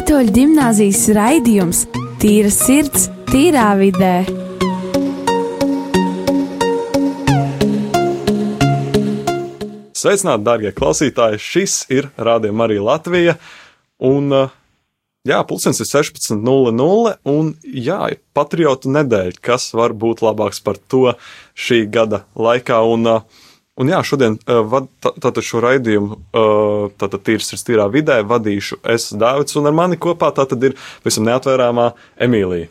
Katoļu gimnāzijas raidījums Tīra sirds, tīrā vidē. Sveicināti, darbie klausītāji! Šis ir Rādio Marija Latvija. Un, jā, pulkstenis ir 16.00. Un, jā, ir patriotu nedēļa, kas var būt labāks par to šī gada laikā. Un, uh, Un jā, šodien uh, tātad šo raidījumu, uh, tātad tīrs ir tīrā vidē, vadīšu es Dāvids, un ar mani kopā tātad ir visam neatvērāmā Emīlija.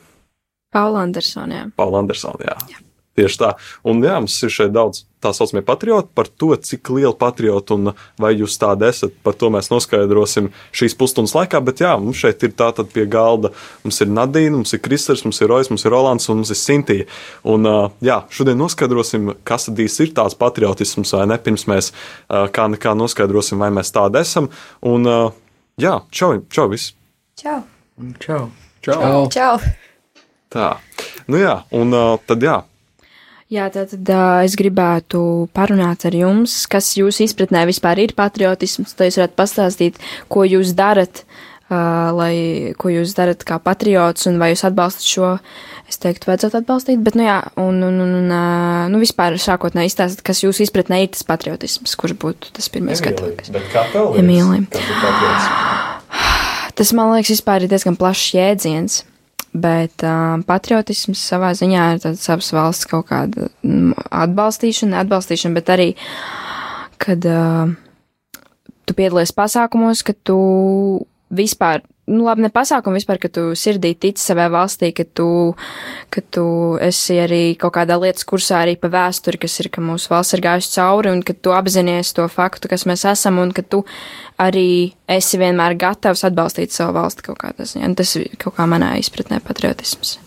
Paula Andersona, jā. Paula Andersona, jā. jā. Tieši tā. Un jā, mums ir šeit daudz tā saucamie patrioti par to, cik liela patriota un vai jūs tādi esat. Par to mēs noskaidrosim šīs pusstundas laikā. Bet jā, mums šeit ir tātad pie galda. Mums ir Nadīna, mums ir Kristers, mums ir Rojas, mums ir Rolands un mums ir Sintīja. Un jā, šodien noskaidrosim, kas tad īsti ir tāds patriotisms vai ne. Pirms mēs kā nekā noskaidrosim, vai mēs tādi esam. Un jā, čau, čau visi! Čau! Čau! Čau! čau. čau. Tā, nu jā, un tad jā, Jā, tad uh, es gribētu parunāt ar jums, kas jūsu izpratnē vispār ir patriotisms. Tad jūs varat pastāstīt, ko jūs darat, uh, lai, ko jūs darat kā patriots un vai jūs atbalstat šo. Es teiktu, vajadzētu atbalstīt, bet, nu jā, un, un, un, un uh, nu vispār sākotnēji izstāstīt, kas jūsu izpratnē ir tas patriotisms, kurš būtu tas pirmais skatāms. Bet kā tev? Emīlija. Tas, man liekas, vispār ir diezgan plašs jēdziens. Bet uh, patriotisms savā ziņā ir tāds savas valsts kaut kāda atbalstīšana, atbalstīšana, bet arī, kad uh, tu piedalies pasākumos, ka tu vispār nu, labi, ne pasākumu vispār, ka tu sirdī tici savai valstī, ka tu, ka tu esi arī kaut kādā lietas kursā arī pa vēsturi, kas ir, ka mūsu valsts ir gājusi cauri, un ka tu apzinājies to faktu, kas mēs esam, un ka tu arī esi vienmēr gatavs atbalstīt savu valsti kaut kādā ziņā. Tas ir kaut kā manā izpratnē patriotisms.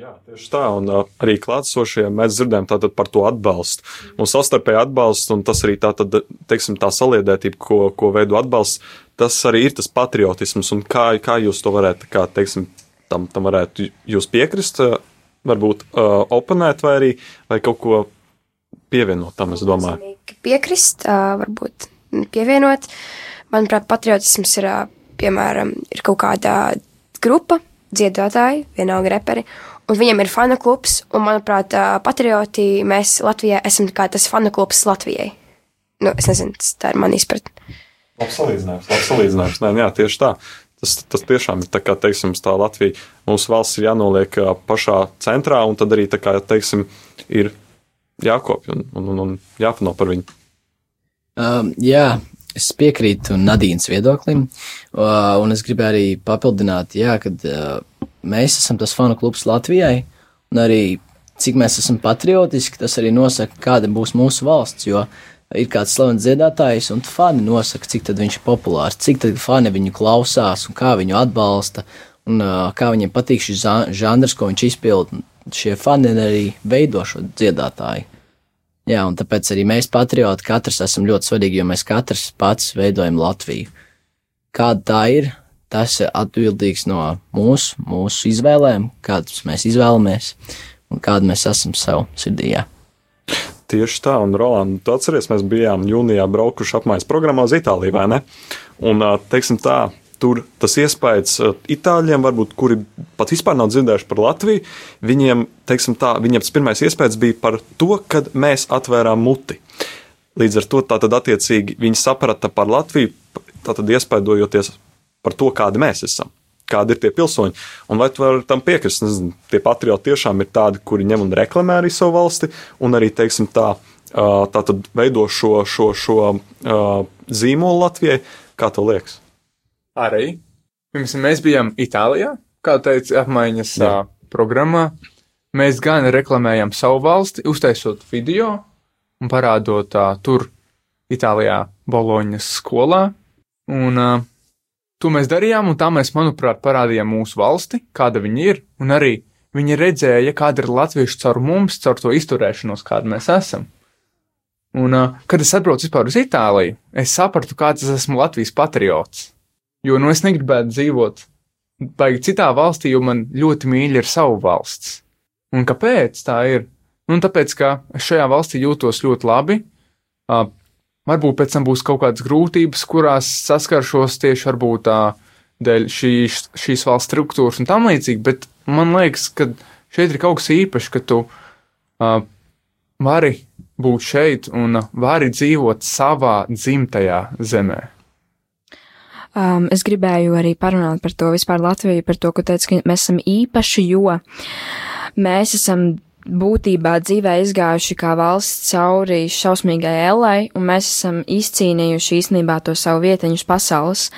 Jā, tieši tā, un arī klātsošie mēs dzirdējām par to atbalstu un savstarpēju atbalstu, un tas arī tā, tad, teiksim, tā saliedētība, ko, ko veido atbalsts, tas arī ir tas patriotisms, un kā, kā jūs to varētu, kā, teiksim, tam, tam varētu jūs piekrist, uh, varbūt uh, oponēt vai arī vai kaut ko pievienot tam, es domāju. Piekrist, uh, varbūt pievienot. Manuprāt, patriotisms ir, uh, piemēram, ir kaut kāda grupa, dziedātāji, vienalga reperi, un viņam ir fanu klubs, un, manuprāt, patrioti mēs Latvijā esam kā tas fanu klubs Latvijai. Nu, es nezinu, tā ir mana izpratne. Labs salīdzinājums, labs salīdzinājums. Nē, jā, tieši tā. Tas, tas tiešām ir tā, kā, teiksim, tā Latvija. Mūsu valsts ir jānoliek pašā centrā, un tad arī, tā kā, teiksim, ir jākopja un, un, un, un jāpano par viņu. Um, jā, es piekrītu Nadīnas viedoklim, uh, un es gribēju arī papildināt, kad uh, mēs esam tas fanu klubs Latvijai, un arī cik mēs esam patriotiski, tas arī nosaka, kāda būs mūsu valsts, jo ir kāds slavens dziedātājs, un fani nosaka, cik viņš ir populārs, cik fani viņu klausās un kā viņu atbalsta, un uh, kā viņiem patīk šis žanrs, ko viņš izpild. Šie fani arī veido šo dziedātāju. Jā, un tāpēc arī mēs, patrioti, katrs esam ļoti svarīgi, jo mēs katrs pats veidojam Latviju. Kāda tā ir, tas ir atbildīgs no mūsu, mūsu izvēlēm, kādas mēs izvēlamies un kāda mēs esam sev sirdī. Jā. Tieši tā, un Roland, tu atceries, mēs bijām jūnijā braukuši apmaiņas programmā uz Itāliju, vai ne? Un, teiksim tā, tur tas iespējas itāļiem, varbūt, kuri pat vispār nav dzirdējuši par Latviju, viņiem, teiksim tā, viņiem tas pirmais iespējas bija par to, kad mēs atvērām muti. Līdz ar to tātad attiecīgi viņi saprata par Latviju, tātad iespaidojoties par to, kādi mēs esam. Kādi ir tie pilsoņi? Un vai tu vari tam piekrist? Nezinu, tie patrioti tiešām ir tādi, kuri ņem un reklamē arī savu valsti, un arī, teiksim, tā, tā tad veido šo, šo, šo zīmolu Latvijai. Kā tev liekas? Arī. Pirms mēs bijām Itālijā, kā teica apmaiņas Jā. programmā. Mēs gan reklamējam savu valsti, uztaisot video un parādot uh, tur Itālijā Boloņas skolā. Un uh, To mēs darījām, un tā mēs, manuprāt, parādījām mūsu valsti, kāda viņa ir, un arī viņi redzēja, kāda ir latviešu caur mums, caur to izturēšanos, kāda mēs esam. Un, kad es atbraucu vispār uz Itāliju, es sapratu, kāds es esmu Latvijas patriots. Jo, nu, es negribētu dzīvot baigi citā valstī, jo man ļoti mīļa ir savu valsts. Un kāpēc tā ir? Nu, tāpēc, ka es šajā valstī jūtos ļoti labi, Varbūt pēc tam būs kaut kādas grūtības, kurās saskaršos tieši varbūt tā, dēļ šīs, šīs valsts struktūras un tam līdzīgi, bet man liekas, ka šeit ir kaut kas īpašs, ka tu uh, vari būt šeit un uh, vari dzīvot savā dzimtajā zemē. Um, es gribēju arī parunāt par to vispār Latviju, par to, ka teicu, ka mēs esam īpaši, jo mēs esam būtībā dzīvē izgājuši kā valsts cauri šausmīgai ellai, un mēs esam izcīnījuši īstenībā to savu vietiņu pasaules.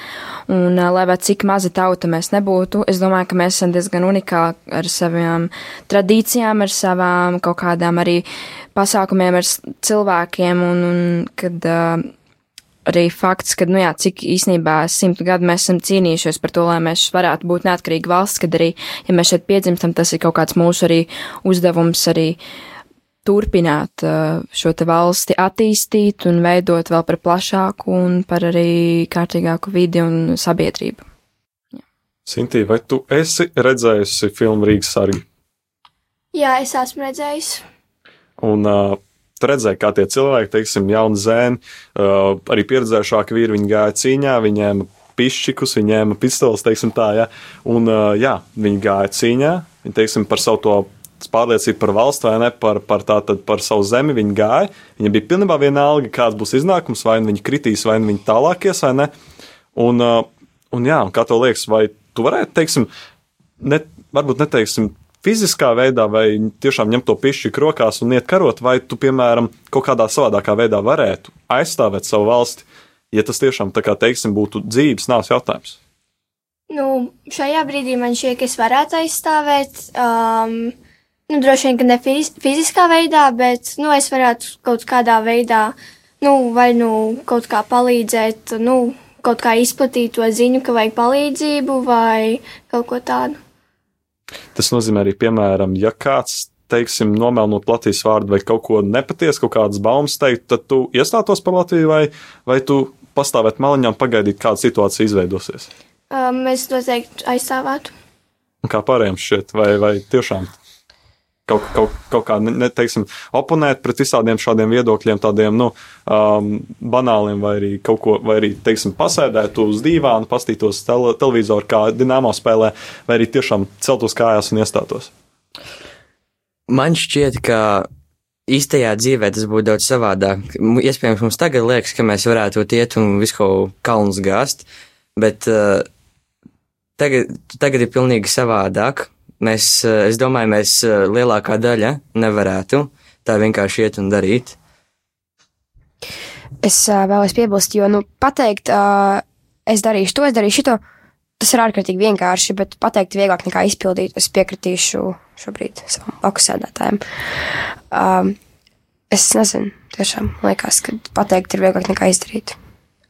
Un, lai vai cik maza tauta mēs nebūtu, es domāju, ka mēs esam diezgan unikāli ar savām tradīcijām, ar savām kaut kādām arī pasākumiem, ar cilvēkiem, un, un kad uh, arī fakts, ka, nu jā, cik īsnībā simtu gadu mēs esam cīnījušies par to, lai mēs varētu būt neatkarīga valsts, kad arī, ja mēs šeit piedzimstam, tas ir kaut kāds mūsu arī uzdevums arī turpināt šo te valsti attīstīt un veidot vēl par plašāku un par arī kārtīgāku vidi un sabiedrību. Sintī, vai tu esi redzējusi filmu Rīgas sargi? Jā, es esmu redzējis. Un uh, tu redzēji, kā tie cilvēki, teiksim, jauni zēni, uh, arī pieredzējušāki vīri, viņi gāja cīņā, viņiem pišķikus, viņiem pistoles, teiksim tā, ja, un uh, jā, viņi gāja cīņā, viņi, teiksim, par savu to pārliecību par valsts vai ne, par, par, tā, par savu zemi viņi gāja. Viņiem bija pilnībā vienalga, kāds būs iznākums, vai nu viņi kritīs, vai nu viņi tālākies, vai ne. Un, uh, un jā, kā tev liekas, vai tu varētu, teiksim, ne, varbūt neteiksim fiziskā veidā, vai tiešām ņemt to pišķiku rokās un iet karot, vai tu, piemēram, kaut kādā savādākā veidā varētu aizstāvēt savu valsti, ja tas tiešām, tā kā teiksim, būtu dzīves nāves jautājums? Nu, šajā brīdī man šķiet, ka es varētu aizstāvēt. Um, nu, droši vien, ka ne fiz fiziskā veidā, bet, nu, es varētu kaut kādā veidā, nu, vai, nu, kaut kā palīdzēt, nu, kaut kā izplatīt to ziņu, ka vajag palīdzību vai kaut ko tādu. Tas nozīmē arī, piemēram, ja kāds teiksim, nomelnot Latvijas vārdu vai kaut ko nepatiesu, kaut kādas baumas teikt, tad tu iestātos par Latviju vai, vai tu pastāvēt maliņā un pagaidīt, kāda situācija izveidosies? Um, es noteikti aizstāvētu. Un kā pārējiem šķiet, vai, vai tiešām kaut, kaut, kaut kā, neteiksim, oponēt pret visādiem šādiem viedokļiem, tādiem, nu, um, banāliem, vai arī kaut ko, vai arī, teiksim, pasēdēt uz dīvāna, pastītos tele, televizoru, kā dināmo spēlē, vai arī tiešām celtos kājās un iestātos? Man šķiet, ka īstajā dzīvē tas būtu daudz savādāk. Iespējams, mums tagad liekas, ka mēs varētu iet un visu kaut kalnus gāzt, bet uh, tagad, tagad ir pilnīgi savādāk. Mēs, eh, es domāju, mēs eh, lielākā daļa nevarētu tā vienkārši iet un darīt. Es uh, vēlos piebilst, jo, nu, pateikt, es darīšu to, es darīšu to, tas ir ārkārtīgi vienkārši, bet pateikt vieglāk nekā izpildīt. Es piekritīšu šobrīd savam blakusēdētājiem. Um, es nezinu, tiešām liekas, ka pateikt ir vieglāk nekā izdarīt.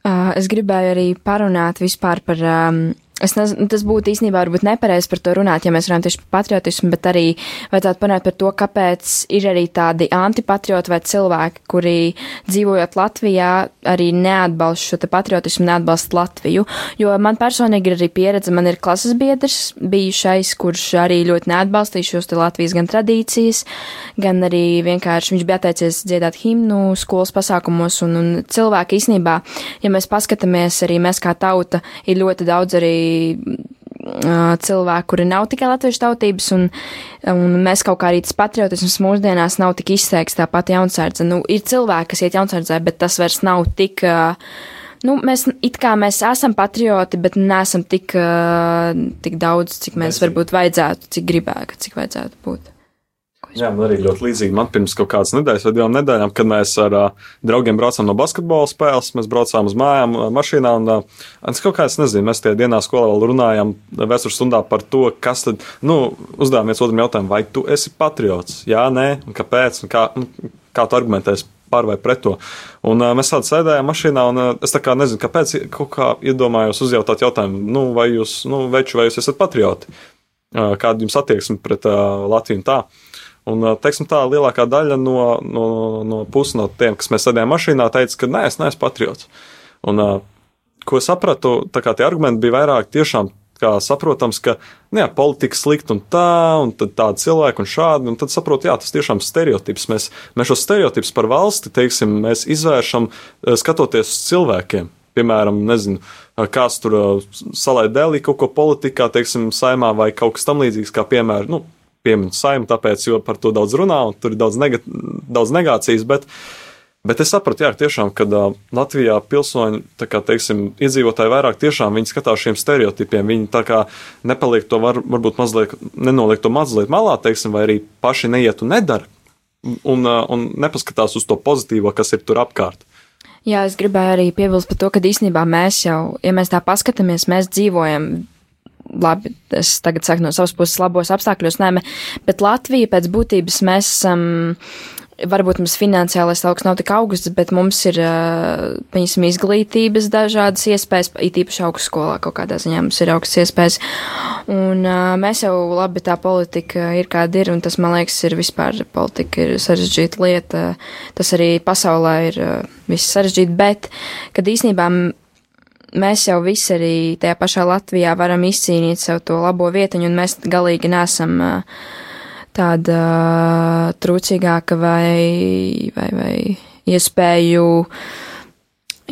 Uh, es gribēju arī parunāt vispār par um, Es nezinu, tas būtu īstenībā varbūt nepareizi par to runāt, ja mēs runājam tieši par patriotismu, bet arī vajadzētu parunāt par to, kāpēc ir arī tādi antipatrioti vai cilvēki, kuri dzīvojot Latvijā, arī neatbalsta šo patriotismu, neatbalsta Latviju. Jo man personīgi ir arī pieredze, man ir klases biedrs bijušais, kurš arī ļoti neatbalstīja šos Latvijas gan tradīcijas, gan arī vienkārši viņš bija atteicies dziedāt himnu skolas pasākumos, un, un cilvēki īstenībā, ja mēs paskatāmies arī mēs kā tauta, ir ļoti daudz arī cilvēki, kuri nav tikai latviešu tautības, un, un mēs kaut kā arī tas patriotisms mūsdienās nav tik izteikts tāpat jaunsardze. Nu, ir cilvēki, kas iet jaunsardzē, bet tas vairs nav tik. Nu, mēs it kā mēs esam patrioti, bet neesam tik, tik daudz, cik mēs varbūt vajadzētu, cik gribētu, cik vajadzētu būt. Jā, man arī ļoti līdzīgi. Man pirms kaut kādas nedēļas vai divām nedēļām, kad mēs ar uh, draugiem braucām no basketbola spēles, mēs braucām uz mājām uh, mašīnā. Un, uh, es kaut kā es nezinu, mēs tajā dienā skolā vēl runājām vēstures stundā par to, kas tad, nu, uzdevām viens otram jautājumu, vai tu esi patriots? Jā, nē, un kāpēc, un kā, nu, kā tu argumentēsi par vai pret to. Un uh, mēs tādā sēdējām mašīnā, un uh, es tā kā nezinu, kāpēc, kaut kā iedomājos uzjautāt jautājumu, nu, vai jūs, nu, veči, vai jūs esat patrioti? Uh, kāda jums attieksme pret uh, Latviju un tā? Un, teiksim, tā lielākā daļa no, no, no puses no tiem, kas mēs sēdējām mašīnā, teica, ka nē, es neesmu patriots. Un, ko sapratu, tā kā tie argumenti bija vairāk tiešām kā saprotams, ka nu, jā, politika slikta un tā, un tādi cilvēki un šādi, un tad saprotu, jā, tas tiešām ir stereotips. Mēs, mēs šos stereotipus par valsti, teiksim, mēs izvēršam skatoties uz cilvēkiem. piemēram, nezinu, kāds tur salēja dēlī kaut ko politikā, teiksim, saimā vai kaut kas tam līdzīgs, kā piemēram, nu, pieminēt saimu, tāpēc, jo par to daudz runā un tur ir daudz, nega daudz negācijas, bet Bet es sapratu, jā, tiešām, ka uh, Latvijā pilsoņi, kā teiksim, iedzīvotāji vairāk tiešām viņi skatās šiem stereotipiem. Viņi tā kā nepaliek to, var, varbūt mazliet, nenoliek to mazliet malā, teiksim, vai arī paši neiet un nedara. Un, uh, un nepaskatās uz to pozitīvo, kas ir tur apkārt. Jā, es gribēju arī piebilst par to, ka īstenībā mēs jau, ja mēs tā paskatāmies, mēs dzīvojam labi, es tagad saku no savas puses labos apstākļos, nē, bet Latvija pēc būtības mēs esam. Um, varbūt mums finansiālais augs nav tik augsts, bet mums ir, piemēram, izglītības dažādas iespējas, it īpaši augstskolā kaut kādā ziņā mums ir augstas iespējas. Un mēs jau labi tā politika ir kāda ir, un tas, man liekas, ir vispār politika ir sarežģīta lieta. Tas arī pasaulē ir viss sarežģīti, bet, kad īsnībā mēs jau visi arī tajā pašā Latvijā varam izcīnīt sev to labo vietiņu, un mēs galīgi nesam tāda trūcīgāka vai, vai, vai iespēju,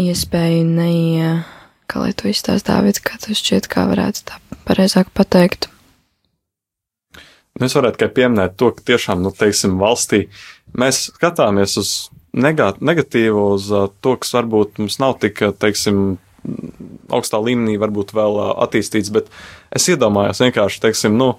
iespēju neie, kā lai to izstāst Dāvids, kā tas šķiet, kā varētu tā pareizāk pateikt. Nu, es varētu tikai pieminēt to, ka tiešām, nu, teiksim, valstī mēs skatāmies uz negatīvu, uz to, kas varbūt mums nav tik, teiksim, augstā līmenī varbūt vēl attīstīts, bet es iedomājos vienkārši, teiksim, nu,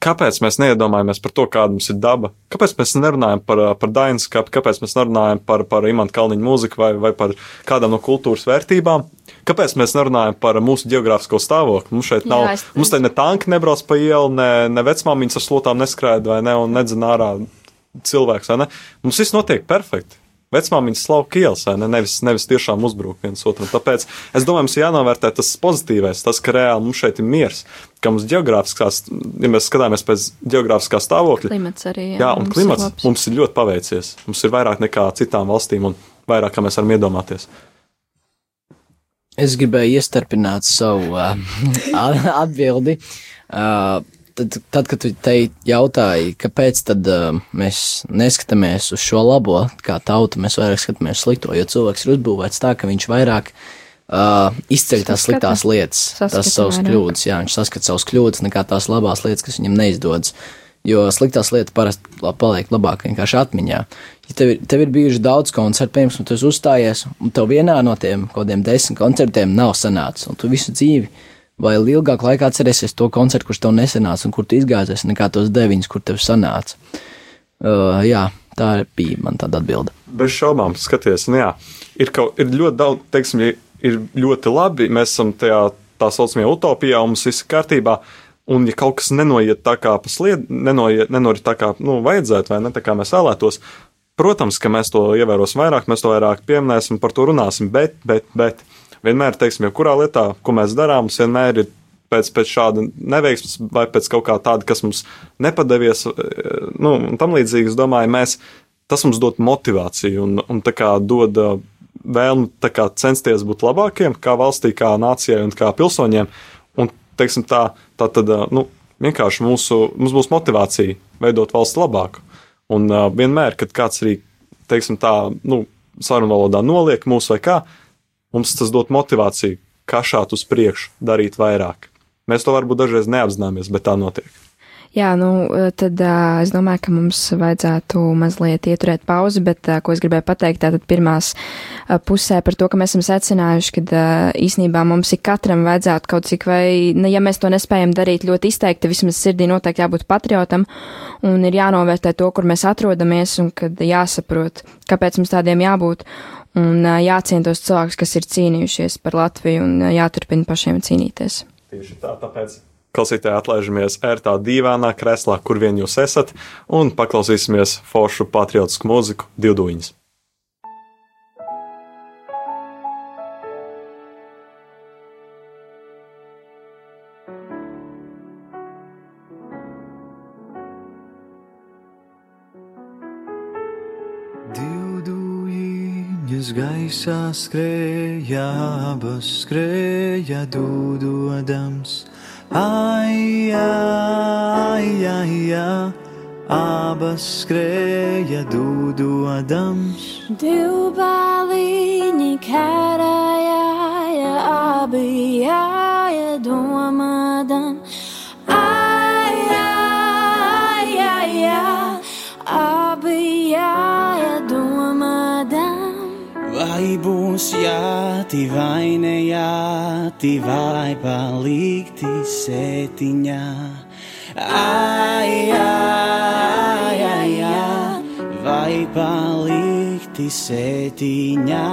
Kāpēc mēs neiedomājamies par to, kāda mums ir daba? Kāpēc mēs nerunājam par, par Dainskapu, kāpēc mēs nerunājam par, par Imants Kalniņa mūziku vai, vai par kādām no kultūras vērtībām? Kāpēc mēs nerunājam par mūsu geogrāfisko stāvokli? Mums šeit nav, Jā, es... mums te ne tanki nebrauc pa ielu, ne, ne vecmāmiņas ar slotām neskraida vai ne, un nedzina ārā cilvēks, vai ne? Mums viss notiek perfekti vecmāmiņas slauka ielas, ne, nevis, nevis tiešām uzbruk viens otram. Tāpēc es domāju, mums jānovērtē tas pozitīvais, tas, ka reāli mums šeit ir miers, ka mums geogrāfiskās, ja mēs skatāmies pēc geogrāfiskā stāvokļa, klimats arī. Jā, jā un mums klimats ir mums ir ļoti paveicies. Mums ir vairāk nekā citām valstīm un vairāk, kā mēs varam iedomāties. Es gribēju iestarpināt savu uh, atbildi. Uh, tad, tad, kad tu te jautāji, kāpēc tad uh, mēs neskatāmies uz šo labo, kā tauta, mēs vairāk skatāmies slikto, jo cilvēks ir uzbūvēts tā, ka viņš vairāk uh, izceļ tās sliktās lietas, tās savas kļūdas, jā, viņš saskat savas kļūdas nekā tās labās lietas, kas viņam neizdodas. Jo sliktās lietas parasti paliek labāk vienkārši atmiņā. Ja tev, ir, tev ir bijuši daudz koncertu, piemēram, tu esi uzstājies, un tev vienā no tiem kaut kādiem desmit koncertiem nav sanācis, un tu visu dzīvi vai ilgāk laikā atcerēsies to koncertu, kurš tev nesenāca un kur tu izgāzies, nekā tos deviņus, kur tev sanāca. Uh, jā, tā bija man tāda atbilde. Bez šaubām, skaties, nu jā, ir, kaut, ir ļoti daudz, teiksim, ir ļoti labi, mēs esam tajā tā saucamajā utopijā, mums viss ir kārtībā. Un, ja kaut kas nenoiet tā kā paslied, nenoiet, nenorit tā kā nu, vajadzētu, vai ne tā kā mēs vēlētos, protams, ka mēs to ievērosim vairāk, mēs to vairāk pieminēsim, par to runāsim, bet, bet, bet vienmēr, teiksim, jebkurā lietā, ko mēs darām, mums vienmēr ir pēc, pēc šāda neveiksmes vai pēc kaut kā tāda, kas mums nepadevies, e, nu, un tam līdzīgi, es domāju, mēs, tas mums dod motivāciju un, un tā kā dod e, vēlmi kā censties būt labākiem, kā valstī, kā nācijai un kā pilsoņiem, un, teiksim, tā, tā tad, e, nu, vienkārši mūsu, mums būs motivācija veidot valsts labāku. Un uh, vienmēr, kad kāds arī, teiksim, tā, nu, sarunu valodā noliek mūs vai kā, mums tas dod motivāciju kašāt uz priekšu, darīt vairāk. Mēs to varbūt dažreiz neapzināmies, bet tā notiek. Jā, nu, tad uh, es domāju, ka mums vajadzētu mazliet ieturēt pauzi, bet, uh, ko es gribēju pateikt, tātad pirmās uh, pusē par to, ka mēs esam secinājuši, ka uh, īsnībā mums ik katram vajadzētu kaut cik vai, ne, ja mēs to nespējam darīt ļoti izteikti, vismaz sirdī noteikti jābūt patriotam un ir jānovērtē to, kur mēs atrodamies un kad jāsaprot, kāpēc mums tādiem jābūt un jāciena tos cilvēkus, kas ir cīnījušies par Latviju un jāturpina pašiem cīnīties. Tieši tā, tāpēc klausītāji atlaižamies ērtā dīvainā kreslā, kur vien jūs esat, un paklausīsimies foršu patriotisku mūziku divduņas. Gaisā skrēja, abas skrēja dūdodams. Ai, ai, ai, ai, abas skrēja dūdodams. Divu baliņi karāja. abi jāiedomādam. Ai, būs jāti vai ne jāti vai palikti sētiņā? Ai, ai, ai, ai, vai palikti sētiņā?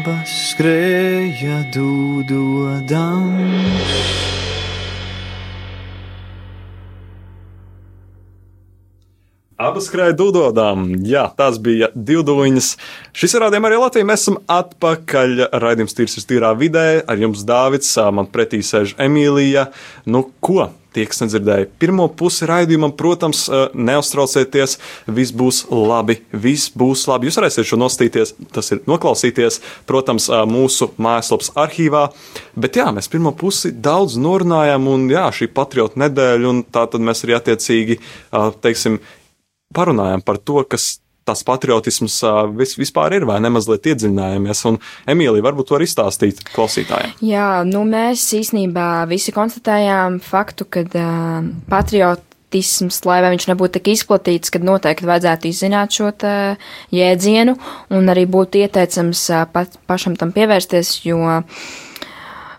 Abas skrēja dūdodams. Abas skrēja dūdodām. Jā, tās bija divdūņas. Šis ir rādījums arī Latvijā. Mēs esam atpakaļ. Raidījums tīrs ir tīrā vidē. Ar jums Dāvids, man pretī sēž Emīlija. Nu, ko? Tie, kas nedzirdēja pirmo pusi raidījumam, protams, neuztraucieties. Viss būs labi. Viss būs labi. Jūs varēsiet šo nostīties, tas ir noklausīties, protams, mūsu mājaslapas arhīvā. Bet jā, mēs pirmo pusi daudz norunājām, un jā, šī patriotu nedēļa, un tā tad mēs arī attiecīgi, teiksim, parunājām par to, kas tas patriotisms vis, vispār ir, vai ne mazliet iedziļinājāmies. Un Emīlija, varbūt to var izstāstīt klausītājiem. Jā, nu mēs īstenībā visi konstatējām faktu, ka uh, patriotisms, lai viņš nebūtu tik izplatīts, kad noteikti vajadzētu izzināt šo jēdzienu un arī būtu ieteicams uh, pat, pašam tam pievērsties, jo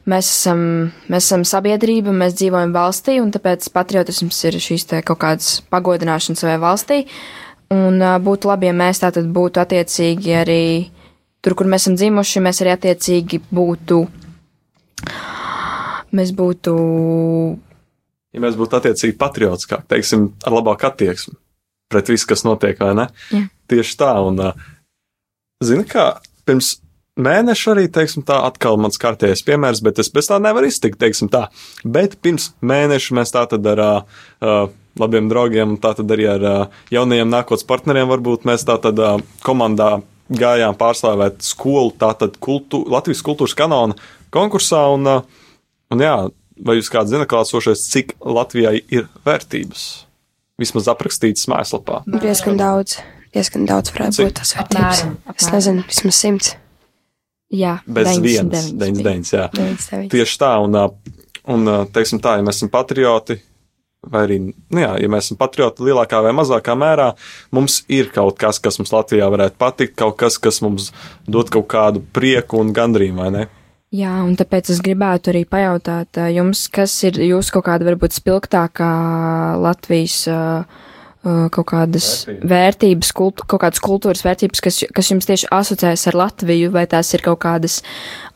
mēs esam, mēs esam sabiedrība, mēs dzīvojam valstī, un tāpēc patriotisms ir šīs kaut kādas pagodināšanas savai valstī. Un uh, būtu labi, ja mēs tātad būtu attiecīgi arī tur, kur mēs esam dzimuši, mēs arī attiecīgi būtu. Mēs būtu. Ja mēs būtu attiecīgi patriotiskāki, teiksim, ar labāku attieksmi pret visu, kas notiek, vai ne? Jā. Tieši tā, un, zini, kā pirms mēneša arī, teiksim, tā atkal mans kārtējais piemērs, bet es bez tā nevaru iztikt, teiksim tā. Bet pirms mēneša mēs tā tad ar uh, labiem draugiem, tā tad arī ar uh, jaunajiem nākotnes partneriem varbūt mēs tā tad uh, komandā gājām pārstāvēt skolu, tātad kultu, Latvijas kultūras kanona konkursā, un, uh, un jā, vai jūs kāds zina, klāsošais, cik Latvijai ir vērtības? Vismaz aprakstīts mājaslapā. Diezgan daudz. Diezgan daudz varētu Cik? būt tas vērtības. Apmēram, Es apmēram. nezinu, vismaz simts. Jā, Bez 99 vienas, 99, jā. 99. Tieši tā, un, un teiksim tā, ja mēs esam patrioti, vai arī, nu jā, ja mēs esam patrioti lielākā vai mazākā mērā, mums ir kaut kas, kas mums Latvijā varētu patikt, kaut kas, kas mums dod kaut kādu prieku un gandrību, vai ne? Jā, un tāpēc es gribētu arī pajautāt jums, kas ir jūsu kaut kāda varbūt spilgtākā Latvijas ā, kaut kādas Vērtība. vērtības, kult, kaut kādas kultūras vērtības, kas, kas jums tieši asociējas ar Latviju, vai tās ir kaut kādas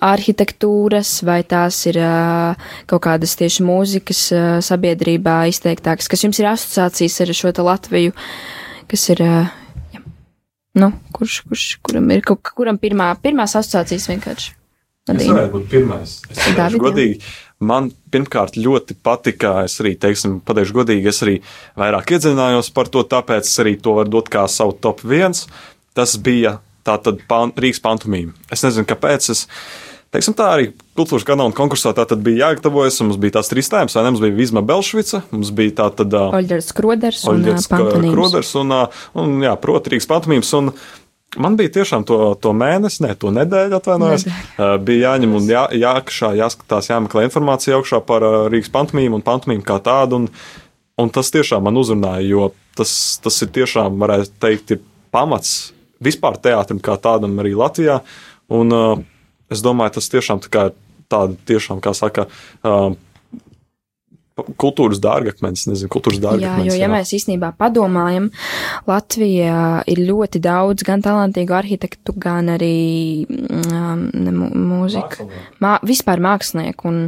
arhitektūras, vai tās ir ā, kaut kādas tieši mūzikas ā, sabiedrībā izteiktākas, kas jums ir asociācijas ar šo te Latviju, kas ir, jā. nu, kurš, kurš, kuram ir kuram pirmā, pirmās asociācijas vienkārši. Nadīna. varētu būt pirmais. Es David, teikšu jā. Man pirmkārt ļoti patika, es arī, teiksim, pateikšu godīgi, es arī vairāk iedziļinājos par to, tāpēc es arī to varu dot kā savu top viens. Tas bija tātad pan, Rīgas pantomīma. Es nezinu, kāpēc es. Teiksim, tā arī kultūras kanāla konkursā tā tad bija jāgatavojas, un mums bija tās trīs tēmas, vai ne? Mums bija Vizma Belšvica, mums bija tā tad. Oļģers Kroders un Oļģerts Pantonīms. Kroders un, un jā, proti Rīgas pantomīmas. Un man bija tiešām to, to mēnesi, ne to nedēļu atvainojos. Uh, bija jāņem un jā, jākšā, jāskatās, jāmeklē informācija augšā par uh, Rīgas pantomīmu un pantomīmu kā tādu. Un, un tas tiešām man uzrunāja, jo tas, tas ir tiešām, varētu teikt, ir pamats vispār teātrim kā tādam arī Latvijā. Un uh, es domāju, tas tiešām tā kā tāda tiešām, kā saka, uh, kultūras dārgakmens, nezinu, kultūras Jā, dārgakmens. jo, ja mēs īstenībā padomājam, Latvijā ir ļoti daudz gan talantīgu arhitektu, gan arī um, ne, mu- mūziku, mā, vispār mākslinieku, un,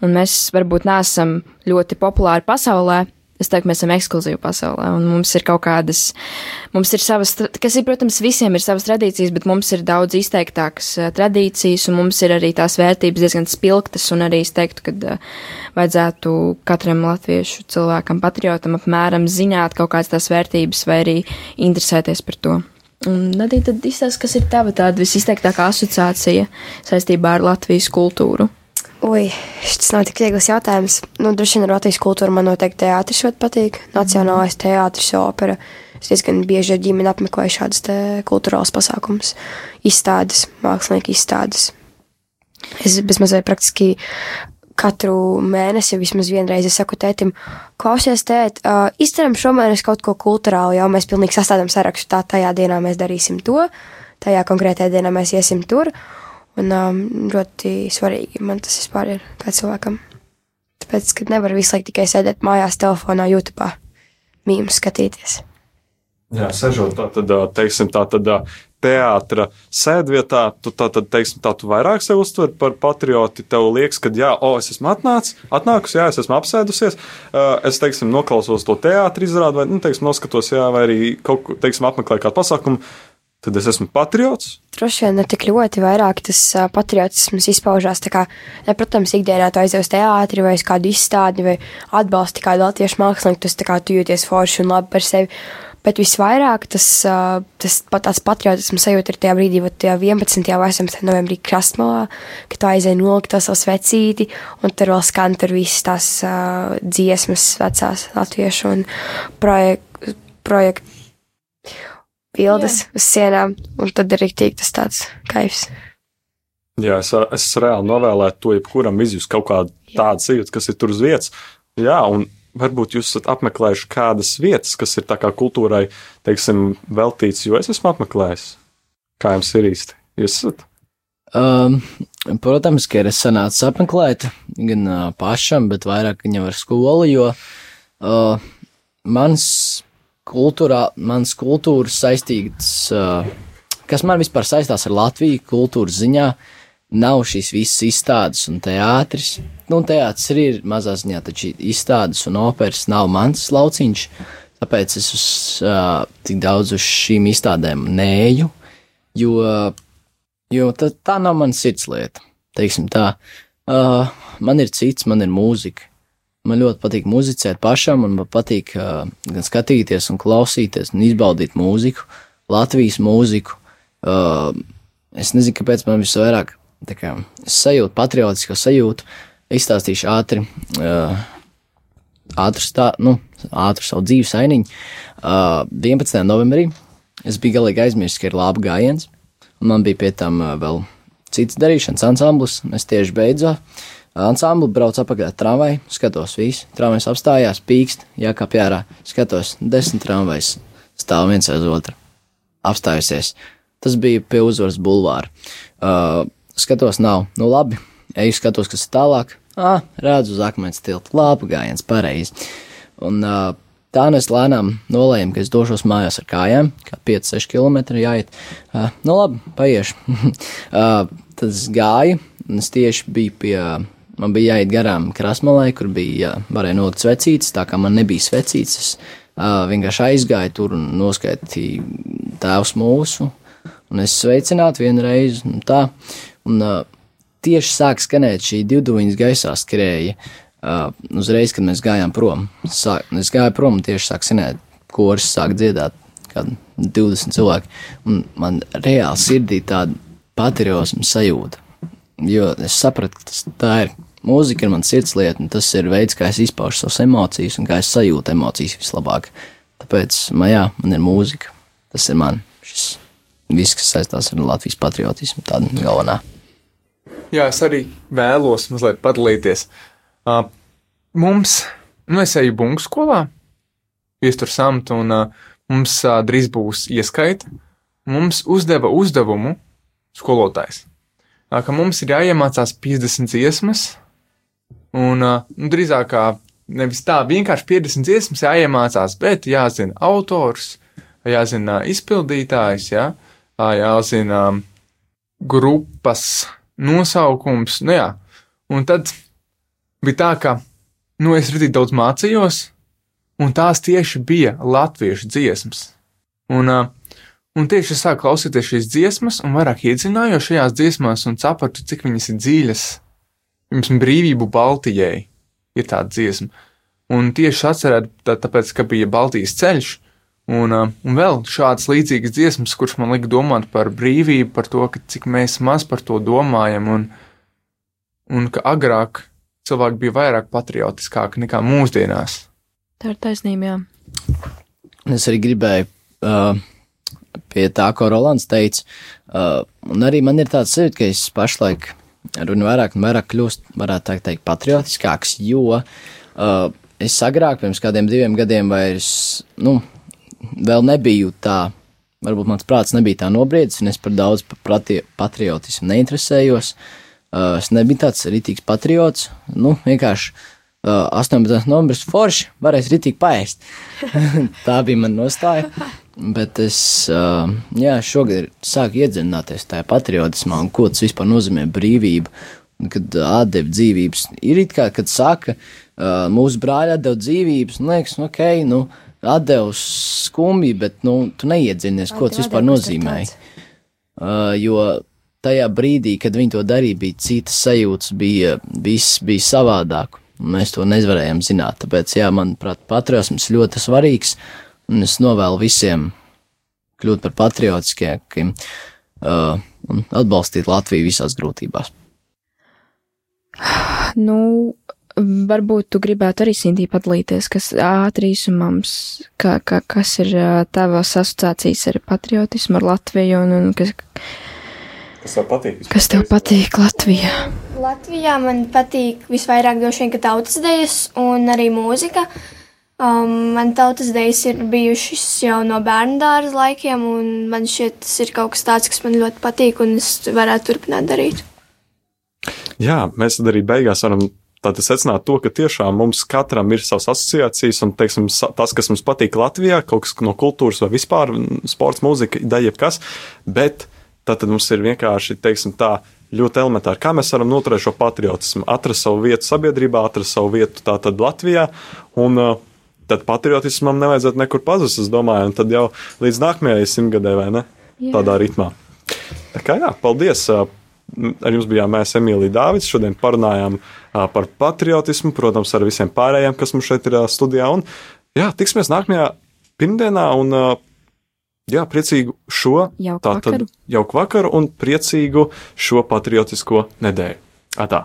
un mēs varbūt neesam ļoti populāri pasaulē. Es teiktu, mēs esam ekskluzīvi pasaulē, un mums ir kaut kādas, mums ir savas, kas ir, protams, visiem ir savas tradīcijas, bet mums ir daudz izteiktākas eh, tradīcijas, un mums ir arī tās vērtības diezgan spilgtas, un arī es teiktu, ka vajadzētu katram latviešu cilvēkam, patriotam apmēram zināt kaut kādas tās vērtības vai arī interesēties par to. Un, Nadī, tad izstāst, kas ir tava tāda visizteiktākā asociācija saistībā ar Latvijas kultūru? Ui, šis nav tik viegls jautājums. Nu, droši vien ar Latvijas kultūru man noteikti teātris ļoti patīk. Nacionālais teātris, opera. Es diezgan bieži ar ģimeni apmeklēju šādas kultūrālas pasākumus, izstādes, mākslinieku izstādes. Es bezmazliet praktiski katru mēnesi, vismaz vienreiz, saku tētim, klausies, tēt, uh, izceram šomēnes kaut ko kultūrālu, jau mēs pilnīgi sastādām sarakstu, tā tajā dienā mēs darīsim to, tajā konkrētajā dienā mēs iesim tur. Un um, ļoti svarīgi man tas vispār ir kā cilvēkam. Tāpēc, ka nevar visu laiku tikai sēdēt mājās, telefonā, YouTube, mīmēm skatīties. Jā, sežot tā tad, teiksim, tā tad teātra sēdvietā, tu tā tad, teiksim, tā tu vairāk sev uztver par patrioti, tev liekas, ka, jā, o, es esmu atnācis, atnākusi, jā, es esmu apsēdusies, es, teiksim, noklausos to teātra izrādi, vai, nu, teiksim, noskatos, jā, vai arī kaut ko, teiksim, apmeklēju kādu pasākumu, tad es esmu patriots. Droši vien ne tik ļoti vairāk tas patriotisms izpaužās. Kā, ne, protams, ikdienā tu aizies uz teātri vai uz kādu izstādi vai atbalsti kādu latviešu mākslinieku, tas kā tu jūties forši un labi par sevi. Bet visvairāk tas, tas pat tāds patriotisms sajūta ir tajā brīdī, kad tajā 11. vai 18. novembrī krastmalā, kad tu aizēji nolikt to savu svecīti, un tur vēl skan tur visas tās uh, dziesmas, vecās latviešu un projektu. Projek bildes uz sienām, un tad ir rīktīgi tas tāds kaifs. Jā, es, es reāli novēlētu to jebkuram izjust kaut kādu tādu sajūtu, kas ir tur uz vietas. Jā, un varbūt jūs esat apmeklējuši kādas vietas, kas ir tā kā kultūrai, teiksim, veltīts, jo es esmu apmeklējis. Kā jums ir īsti? Jūs esat? Um, protams, ka ir sanācis apmeklēt gan uh, pašam, bet vairāk viņam ar skolu, jo uh, mans kultūrā, mans kultūras saistīts, uh, kas man vispār saistās ar Latviju, kultūras ziņā, nav šīs visas izstādes un teātris. Nu, teātris arī ir mazā ziņā, taču izstādes un operas nav mans lauciņš, tāpēc es uz uh, tik daudz uz šīm izstādēm nēju, jo Jo tā, tā nav mana sirdslieta. Teiksim tā, uh, man ir cits, man ir mūzika. Man ļoti patīk muzicēt pašam, un man patīk uh, gan skatīties, un klausīties, un izbaudīt mūziku, Latvijas mūziku. Uh, es nezinu, kāpēc man visvairāk kā, es sajūtu patriotisko sajūtu. Izstāstīšu ātri, uh, ātru, stā, nu, ātru savu dzīves ainiņu. Uh, 11. novembrī es biju galīgi aizmirsis, ka ir laba gājiens. Un man bija pie tam uh, vēl cits darīšanas ansamblis. Mēs tieši beidzām Ansambli brauc apakaļ tramvai, skatos visu. Tramvajs apstājās, pīkst, jākāp ārā. Skatos, desmit tramvajs stāv viens aiz otru. Apstājusies. Tas bija pie uzvaras bulvāra. Uh, skatos, nav. Nu labi, eju skatos, kas ir tālāk. Ah, redzu uz akmens tiltu. Labi, gājiens, pareizi. Un uh, tā nu es lēnām nolēmu, ka es došos mājās ar kājām, kā 5-6 km jāiet. Uh, nu labi, paiešu. uh, tad es gāju, un es tieši biju pie. Man bija jāiet garām krāsmalai, kur bija varēja nolikt svecītes, tā kā man nebija svecītes. Es uh, vienkārši aizgāju tur un noskaitīju tēvs mūsu, un es sveicinātu vienreiz, un tā. Un uh, tieši sāk skanēt šī divduviņas gaisā skrēja. Uh, uzreiz, kad mēs gājām prom, sāk, es gāju prom un tieši sāk skanēt, koris sāk dziedāt, kad 20 cilvēki. Un man reāli sirdī tāda patriotisma sajūta. Jo es sapratu, ka tas, tā ir mūzika, ir mans sirds lieta, un tas ir veids, kā es izpaužu savas emocijas un kā es sajūtu emocijas vislabāk. Tāpēc man, jā, man ir mūzika. Tas ir man šis viss, kas saistās ar Latvijas patriotismu, tāda galvenā. Jā, es arī vēlos mazliet padalīties. Uh, mums, nu, es eju bungu skolā, iestur samtu, un uh, mums uh, drīz būs ieskaita. Mums uzdeva uzdevumu skolotājs, uh, ka mums ir jāiemācās 50 dziesmas, un nu, drīzāk kā nevis tā vienkārši 50 dziesmas jāiemācās, bet jāzina autors, jāzina izpildītājs, jā, jāzina grupas nosaukums. Nu, jā. un tad bija tā, ka nu, es rītīgi daudz mācījos, un tās tieši bija latviešu dziesmas. Un, un tieši es sāku klausīties šīs dziesmas, un vairāk iedzinājos šajās dziesmās, un sapratu, cik viņas ir dziļas. Piemēram, brīvību Baltijai ir tāda dziesma. Un tieši atcerēt, tā, tāpēc, ka bija Baltijas ceļš, un, uh, un vēl šādas līdzīgas dziesmas, kuras man lika domāt par brīvību, par to, ka cik mēs maz par to domājam, un, un ka agrāk cilvēki bija vairāk patriotiskāki nekā mūsdienās. Tā ir taisnība, jā. Es arī gribēju uh, pie tā, ko Rolands teica, uh, un arī man ir tāds sajūta, ka es pašlaik arvien vairāk un vairāk kļūst, varētu tā teikt, patriotiskāks, jo uh, es agrāk, pirms kādiem diviem gadiem, vairs, nu, vēl nebiju tā, varbūt mans prāts nebija tā nobriedzis, un es par daudz par patriotismu neinteresējos. Uh, es nebiju tāds rītīgs patriots, nu, vienkārši uh, 18. novembris forši, varēs rītīgi paēst. tā bija mana nostāja. Bet es, uh, jā, šogad sāku iedzināties tajā patriotismā un ko tas vispār nozīmē brīvība. Un kad uh, atdeva dzīvības, ir it kā, kad saka, uh, mūsu brāļi atdeva dzīvības, nu, liekas, nu, ok, nu, atdeva skumji, bet, nu, tu neiedzinies, ko tas vispār nozīmēja. Uh, jo tajā brīdī, kad viņi to darīja, bija citas sajūtas, bija, viss bija savādāk. un Mēs to nevarējām zināt. Tāpēc, jā, manuprāt, patriotisms ļoti svarīgs, un es novēlu visiem kļūt par patriotiskiem uh, un atbalstīt Latviju visās grūtībās. Nu, varbūt tu gribētu arī Sintī padalīties, kas ātri īsumams, ka, ka, kas ir ā, tavas asociācijas ar patriotismu, ar Latviju un, un kas, Kas tev patīk? kas tev patīk Latvijā? Latvijā man patīk visvairāk droši vien, ka tautas dejas un arī mūzika. Um, man tautas dejas ir bijušas jau no bērnu dārza laikiem, un man šķiet, tas ir kaut kas tāds, kas man ļoti patīk, un es varētu turpināt darīt. Jā, mēs tad arī beigās varam tātad secināt to, ka tiešām mums katram ir savas asociācijas, un teiksim, tas, kas mums patīk Latvijā, kaut kas no kultūras vai vispār sports, mūzika, ideja, jebkas, bet tad mums ir vienkārši, teiksim, tā ļoti elementāri, kā mēs varam noturēt šo patriotismu, atrast savu vietu sabiedrībā, atrast savu vietu tātad Latvijā, un uh, tad patriotismam nevajadzētu nekur pazust, es domāju, un tad jau līdz nākamajai simtgadē, vai ne? Jā. Tādā ritmā. Tā kā jā, paldies! Ar jums bijām mēs, Emīlija Dārvids. Šodien parunājām par patriotismu, protams, ar visiem pārējiem, kas mums šeit ir studijā. Un, jā, tiksimies nākamajā pirmdienā un jā, priecīgu šo Jauku vakaru. jauku vakaru un priecīgu šo patriotisko nedēļu. Atā!